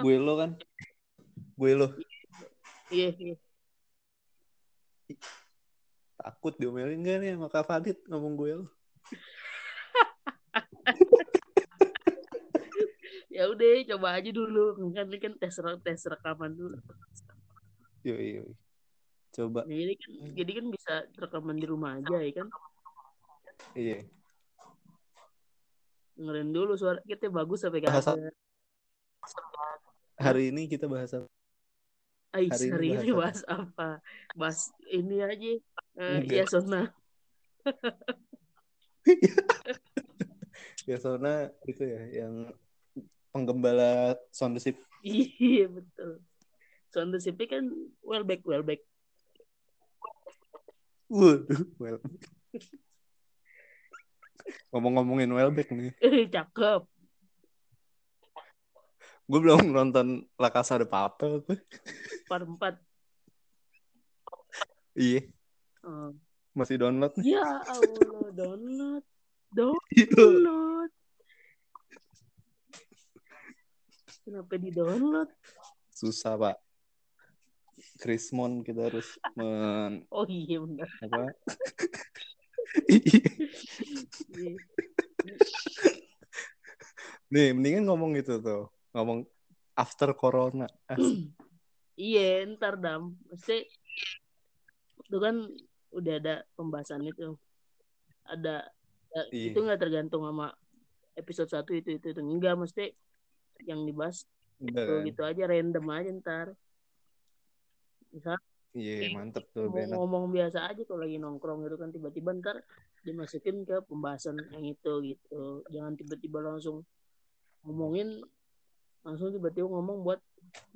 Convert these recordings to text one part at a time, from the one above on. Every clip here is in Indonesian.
Gue lo kan. Gue lo. Iya, iya. Takut diomelin gak nih sama Kak Fadit ngomong gue lo. Ya udah, coba aja dulu. Kan ini kan tes tes rekaman dulu. Yoi, yoi. Coba. Jadi kan jadi kan bisa rekaman di rumah aja ya kan. Iya. Dengerin dulu suara kita bagus sampai Bahasa- kagak. Hari ini kita bahas apa? Ais, hari hari, ini ini bahas apa? Bahas ini aja. Enggak. ya Sona. Ya soalnya itu ya yang penggembala sound the ship. Iya betul. Sound the Sipi kan well back well back. Waduh, well. Ngomong-ngomongin Welbeck nih. Eh cakep. Gue belum nonton La Casa de Papel. gue. Part 4. Iya, Oh. masih download nih. Ya Allah download. Download. Kenapa di download? Susah, Pak. Krismon kita harus men Oh iya benar. apa? Iya. Nih, mendingan ngomong itu tuh. Ngomong after corona. Iya, ntar dam. Mesti itu kan udah ada pembahasan itu. Ada ya, Iya. itu nggak tergantung sama episode 1 itu itu itu enggak mesti yang dibahas udah tuh kan? gitu aja random aja ntar. Misal Iya, mantep tuh. Benar. ngomong biasa aja kalau lagi nongkrong gitu kan tiba-tiba ntar dimasukin ke pembahasan yang itu gitu. Jangan tiba-tiba langsung ngomongin langsung tiba-tiba ngomong buat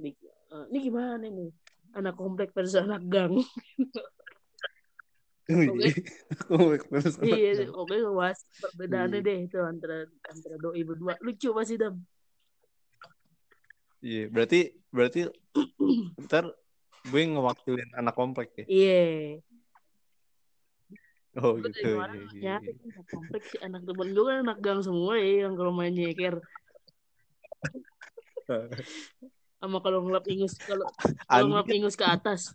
eh, ini gimana nih anak komplek versus anak gang. Oke. Iya, oke ngebahas perbedaannya Iya. deh itu antara antara doi berdua. Lucu pasti Dam. Iya, berarti berarti ntar gue ngewakilin anak komplek ya. Iya. Oh Gue gitu. Iya, iya, iya. anak komplek sih anak temen gue kan anak gang semua ya yang kalau main nyeker sama kalau ngelap ingus kalau kalau ngelap Andi, ingus ke atas.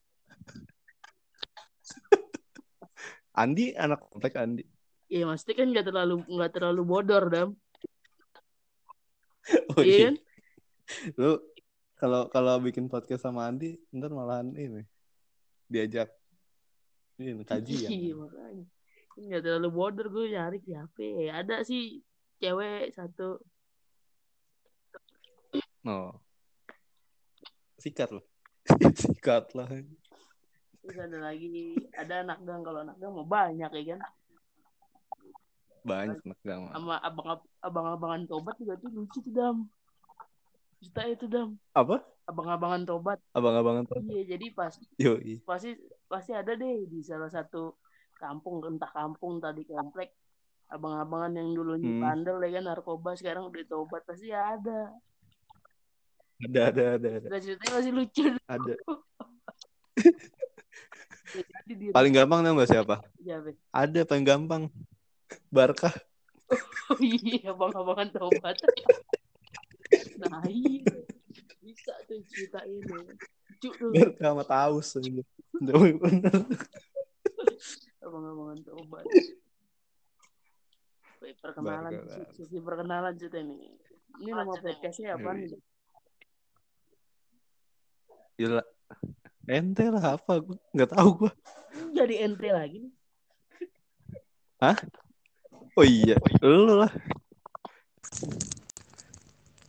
Andi anak komplek Andi. Iya pasti kan nggak terlalu nggak terlalu bodor Dam. Oh Iya iya. kan? Lu kalau kalau bikin podcast sama Andi, ntar malahan ini diajak ini kajian. Iya makanya. Kan Nggak terlalu bodor gue nyari siapa ya. Ada sih cewek satu. Oh. Sikat loh. Sikat lah. Terus ada lagi ada anak gang kalau anak gang mau banyak ya kan. Banyak anak gama. sama abang abang-abangan tobat juga tuh lucu tuh dam cerita itu dam Apa? abang-abangan tobat Abang-abangan tuh. iya jadi pas Yoi. pasti pasti ada deh di salah satu kampung entah kampung tadi komplek abang-abangan yang dulunya Hmm. bandel ya kan narkoba sekarang udah tobat pasti ada Ada, ada, ada, ada. ceritanya masih lucu Ada. Paling gampang tau gak siapa? Siapa? Ada paling gampang. Barkah. oh iya abang-abangan tobat nah iya bisa tuh cerita ini lucu tuh sama Taus. aja. Bener. abang-abangan tobat perkenalan sisi perkenalan cerita ini ini nama podcastnya apa Yoi. nih Gila. Ente lah apa? Gue nggak tahu gue. jadi ente lagi nih Oh iya, lu lah.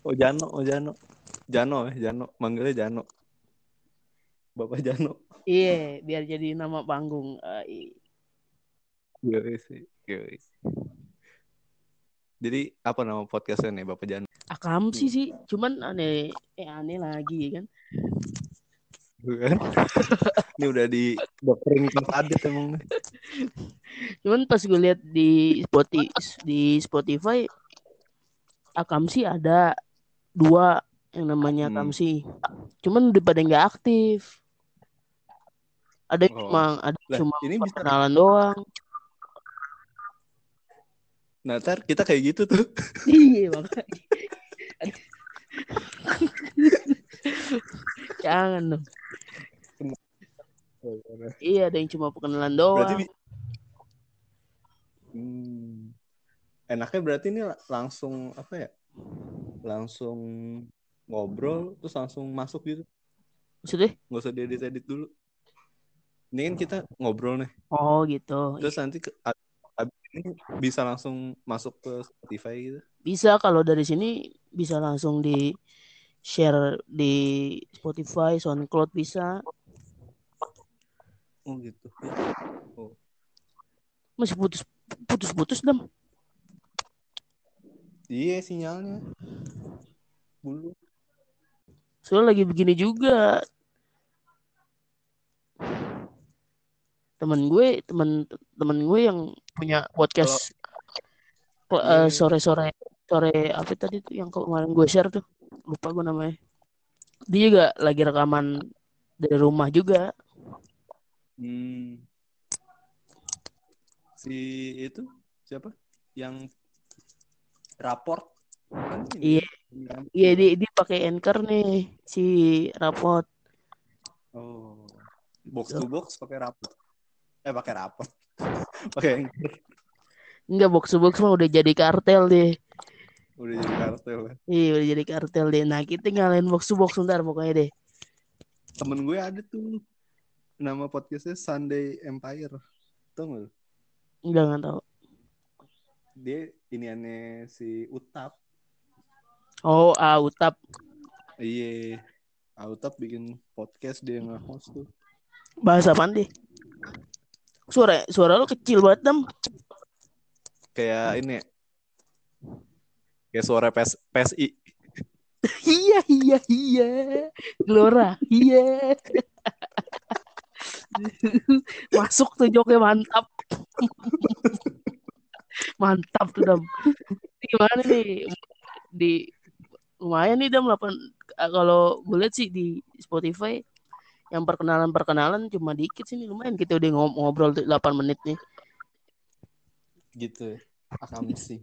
Oh Jano, oh Jano. Jano ya, Jano. Manggilnya Jano. Bapak Jano. iya biar jadi nama panggung Eh, i- Yoi sih. Yoi. Jadi apa nama podcastnya nih Bapak Jano? akam sih sih cuman aneh eh aneh lagi kan Bukan? Ini udah di dokterin Kang Adit emang. cuman pas gue lihat di Spotify di Spotify Akamsi ada dua yang namanya Hmm. Akamsi cuman udah pada nggak aktif ada yang Oh. cuma ada Lah, cuma ini bisa perkenalan doang Nah, ntar kita kayak gitu tuh. iya makanya jangan dong iya ada yang cuma perkenalan Berarti doang bi- Hmm. Enaknya berarti ini langsung apa ya? Langsung ngobrol terus langsung masuk gitu. maksudnya Nggak usah diedit-edit dulu. Ini kan kita ngobrol nih. oh gitu Terus nanti ke, abis ini bisa langsung masuk ke Spotify gitu. bisa kalau dari sini bisa langsung di share di Spotify, SoundCloud bisa Oh gitu. masih putus putus putus dam Iya sinyalnya. Bulu. soalnya lagi begini juga temen gue temen temen gue yang punya podcast kle- Iya. eh, sore-sore sore apa tadi tuh yang kemarin gue share tuh lupa gue namanya dia juga lagi rekaman dari rumah juga Hmm. Si itu siapa? Yang raport. Iya. ya? iya dia dia pakai anchor nih si rapot Oh. Box to box pakai raport. Eh pakai raport. pakai anchor. enggak box to box mah udah jadi kartel deh Udah jadi kartel. ya. iya udah jadi kartel deh nah kita ngalahin box to box ntar pokoknya deh Temen gue ada tuh. Nama podcastnya Sunday Empire. Tau gak lu? enggak nggak tahu Dia iniannya si Utap. oh ah utap Iya. Ah, Utap bikin podcast dia nge-host tuh. bahasa apaan deh suara suara lu kecil banget dam Kayak ini ya. Kayak suara PS, PSI. iya iya iya Gelora iya masuk tuh joknya mantap mantap tuh dam Ini gimana nih di lumayan nih dam 8 kalau gue lihat sih di Spotify yang perkenalan perkenalan cuma dikit sih nih lumayan kita udah ngob- ngobrol tuh 8 menit nih Gitu ya. Akam sih.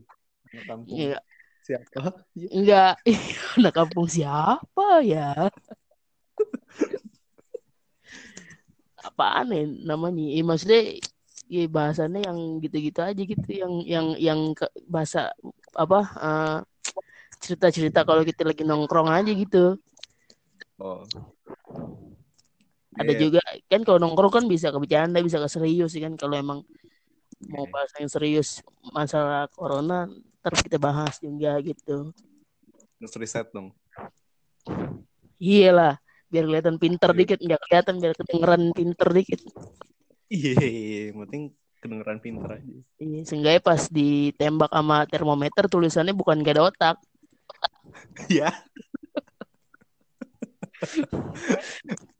Kampung. Iya. Siapa? Iya. enggak anak kampung siapa ya apaan ya namanya ya, maksudnya ya bahasannya yang gitu-gitu aja gitu yang yang yang ke- bahasa apa eh, cerita-cerita kalau kita lagi nongkrong aja gitu Oh. ada Iya. juga kan kalau nongkrong kan bisa ke bercanda bisa ke serius kan kalau emang mau Iya. bahas yang serius masalah corona terus kita bahas juga gitu Terus riset dong. Iya lah, biar kelihatan pinter Iya. dikit, nggak kelihatan biar kedengeran pinter dikit. Iya, yang penting kedengeran pinter aja. Iya, seenggaknya pas ditembak sama termometer tulisannya bukan gak ada otak. Iya.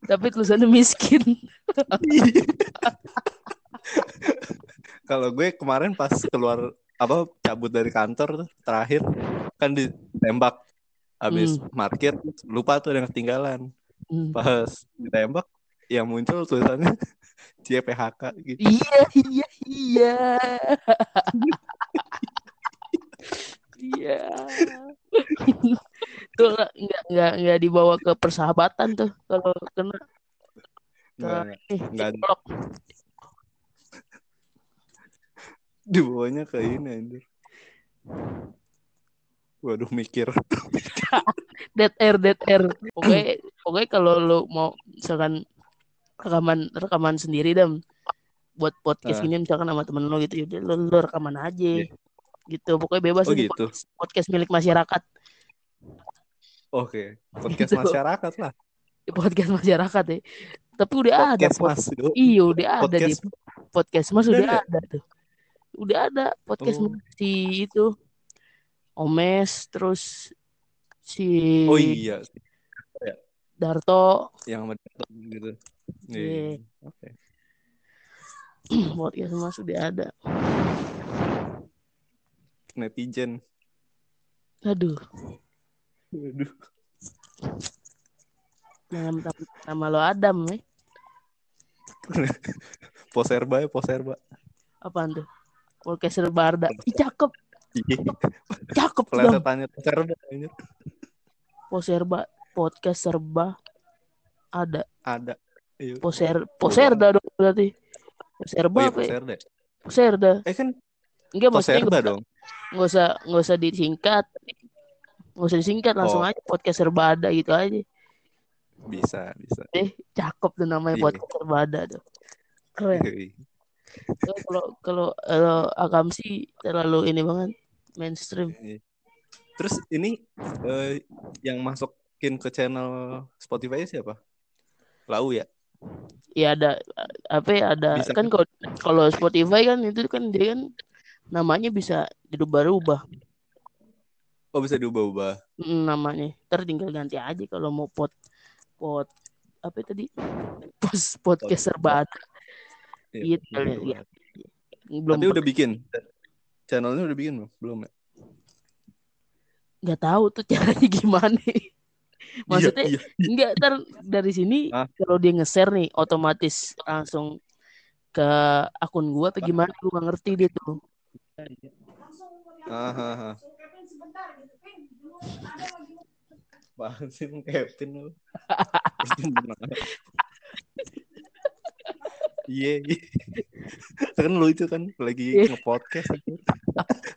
Tapi tulisannya miskin. Kalau gue kemarin pas keluar apa cabut dari kantor tuh terakhir kan ditembak habis parkir lupa tuh ada yang ketinggalan Hmm. pas ditembak yang muncul tulisannya CPHK gitu Iya, iya, iya. Iya. Tuh nggak nggak nggak dibawa ke persahabatan tuh kalau kena ke nggak eh, nggak psikolog. dibawanya ke ini anjir waduh mikir dead air dead air pokoknya pokoknya kalau lu mau misalkan rekaman rekaman sendiri dam buat podcast Ah. gini misalkan sama temen lu gitu yaudah lu, lu rekaman aja Iya. gitu pokoknya bebas Oh, ini gitu. podcast, podcast milik masyarakat oke podcast Gitu. masyarakat lah podcast masyarakat ya tapi udah ada podcast pod- mas iya udah ada di podcast podcast mas Udah ada? ada tuh udah ada podcast Oh. si itu Omes terus si oh iya Darto. Yang sama Dato gitu. Iya. Iya. oke. Podcast mas udah ada. Netizen. Aduh. Waduh. Nama, nama, nama lo Adam ya poserba ya poserba. Apaan tuh? Podcast Barda Ih, cakep. Iya. Cakep dong. Anjir. Poserba podcast serba ada. Ada. Iya. Poser Poserda dong berarti. Oh Poserba iya, apa? ya? Poserda. Poserda. Eh kan Enggak maksudnya Poserba nggak dong. nggak usah nggak usah disingkat. Nggak usah disingkat langsung Oh. aja podcast serba ada gitu aja. Bisa, bisa. Eh, cakep tuh namanya Iya. podcast serba ada tuh. Keren. Iya. Kalau kalau kalau Akam sih terlalu ini banget mainstream. Iya. Terus ini eh, yang masukin ke channel Spotify siapa? Lau ya? Ya ada apa ya ada Bisa. kan kalau kalau Spotify kan itu kan dia kan namanya bisa dirubah-rubah Oh bisa diubah-ubah. Mm, namanya. Ntar tinggal ganti aja kalau mau pot pot apa tadi? Post podcast serba ada. Iya, Gitu, ya. Belum Tapi udah bikin. Channelnya udah bikin belum? Belum ya? nggak tahu tuh caranya gimana. Maksudnya Iya, iya. enggak ntar dari sini Hah? kalau dia nge-share nih otomatis langsung ke akun gua apa gimana gua nggak ngerti dia tuh. Ah, ah, ah. Banget sih Kevin lu. Iya, iya. kan lu itu kan lagi Iya. nge-podcast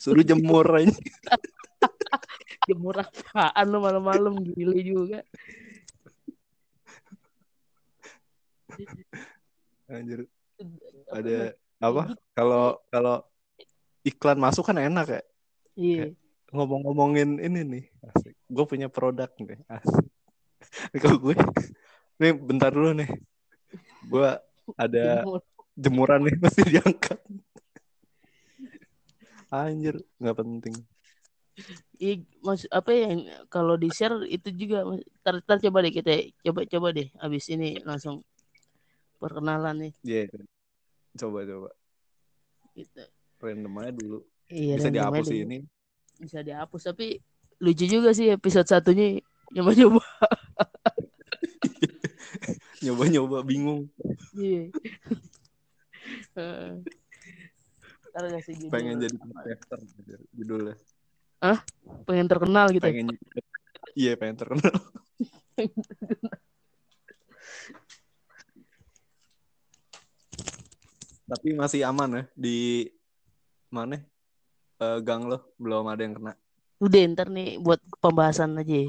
Suruh jemur aja. Jemur apaan lu malam-malam gile juga. Anjir. Ada apa? Kalau kalau iklan masuk kan enak ya. Iya. Ngomong-ngomongin ini nih. Asik. Gue punya produk nih. Asik. Kalau gue nih bentar dulu nih. Gue ada Jemur. jemuran nih mesti diangkat. Anjir, nggak penting. Ih, mas apa ya yang kalau di share itu juga Mas. Ntar, ntar coba deh kita coba coba deh abis ini langsung perkenalan nih Iya. Coba coba. gitu. Random aja dulu. Iya, Bisa dihapus aja sih ini. Bisa dihapus tapi lucu juga sih episode satunya nyoba-nyoba. Nyoba-nyoba bingung. Iya. Ntar judul. Pengen jadi podcaster judulnya. Pengen terkenal gitu. Pengen Iya, pengen terkenal. Tapi masih aman ya di mana? Eh, gang lo belum ada yang kena. Udah ntar nih buat pembahasan aja.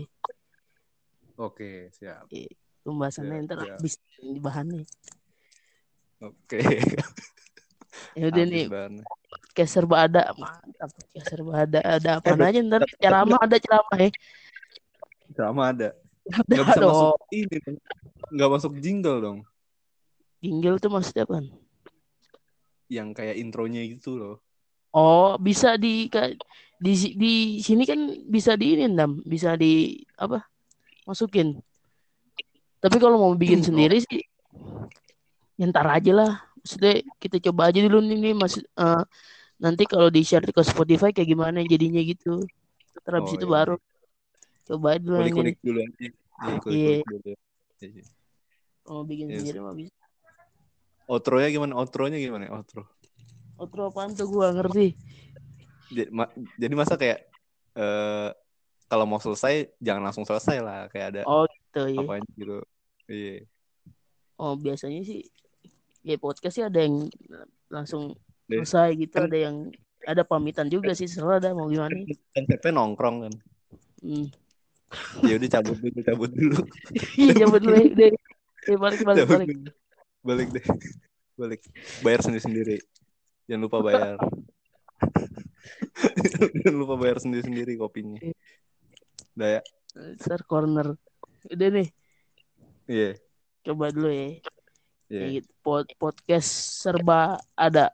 Oke, siap. Pembahasannya Siap, ntar siap. bahannya. Oke. Ya udah nih podcast serba ada mantap podcast serba ada ada apa aja ntar ceramah ada ceramah ya Sama ada. Nggak bisa dong masuk ini. Nggak masuk jingle dong. jingle tuh maksudnya apa Yang kayak intronya gitu loh. oh bisa di di di sini kan bisa di ini ndam bisa di apa masukin tapi kalau mau bikin Oh. sendiri sih ya ntar aja lah maksudnya kita coba aja dulu nih, nih mas eh, nanti kalau di share ke Spotify kayak gimana jadinya gitu terus Oh, itu iya. baru coba aja dulu ini Kulik-kulik dulu aja. Iya, kulik-kulik dulu. Iya. mau bikin Yes. sendiri mah bisa Outro-nya gimana? Outro-nya gimana? Outro. outro apaan tuh gua ngerti Jadi, ma- jadi masa kayak eh kalau mau selesai jangan langsung selesai lah kayak ada oh gitu ya apa gitu. Iya. oh biasanya sih ya podcast sih ada yang langsung selesai gitu Kan- ada yang ada pamitan juga sih serah dah mau gimana Konsepnya nongkrong kan. hmm. Ya udah cabut dulu, cabut dulu. iya coba dulu deh deh Eh, balik balik Cabut balik. Balik deh. Balik. Bayar sendiri-sendiri. Jangan lupa bayar. Jangan lupa bayar sendiri-sendiri kopinya. Udah ya. Star corner udah nih Iya. coba dulu ya Kayak gitu. Pod- podcast serba ada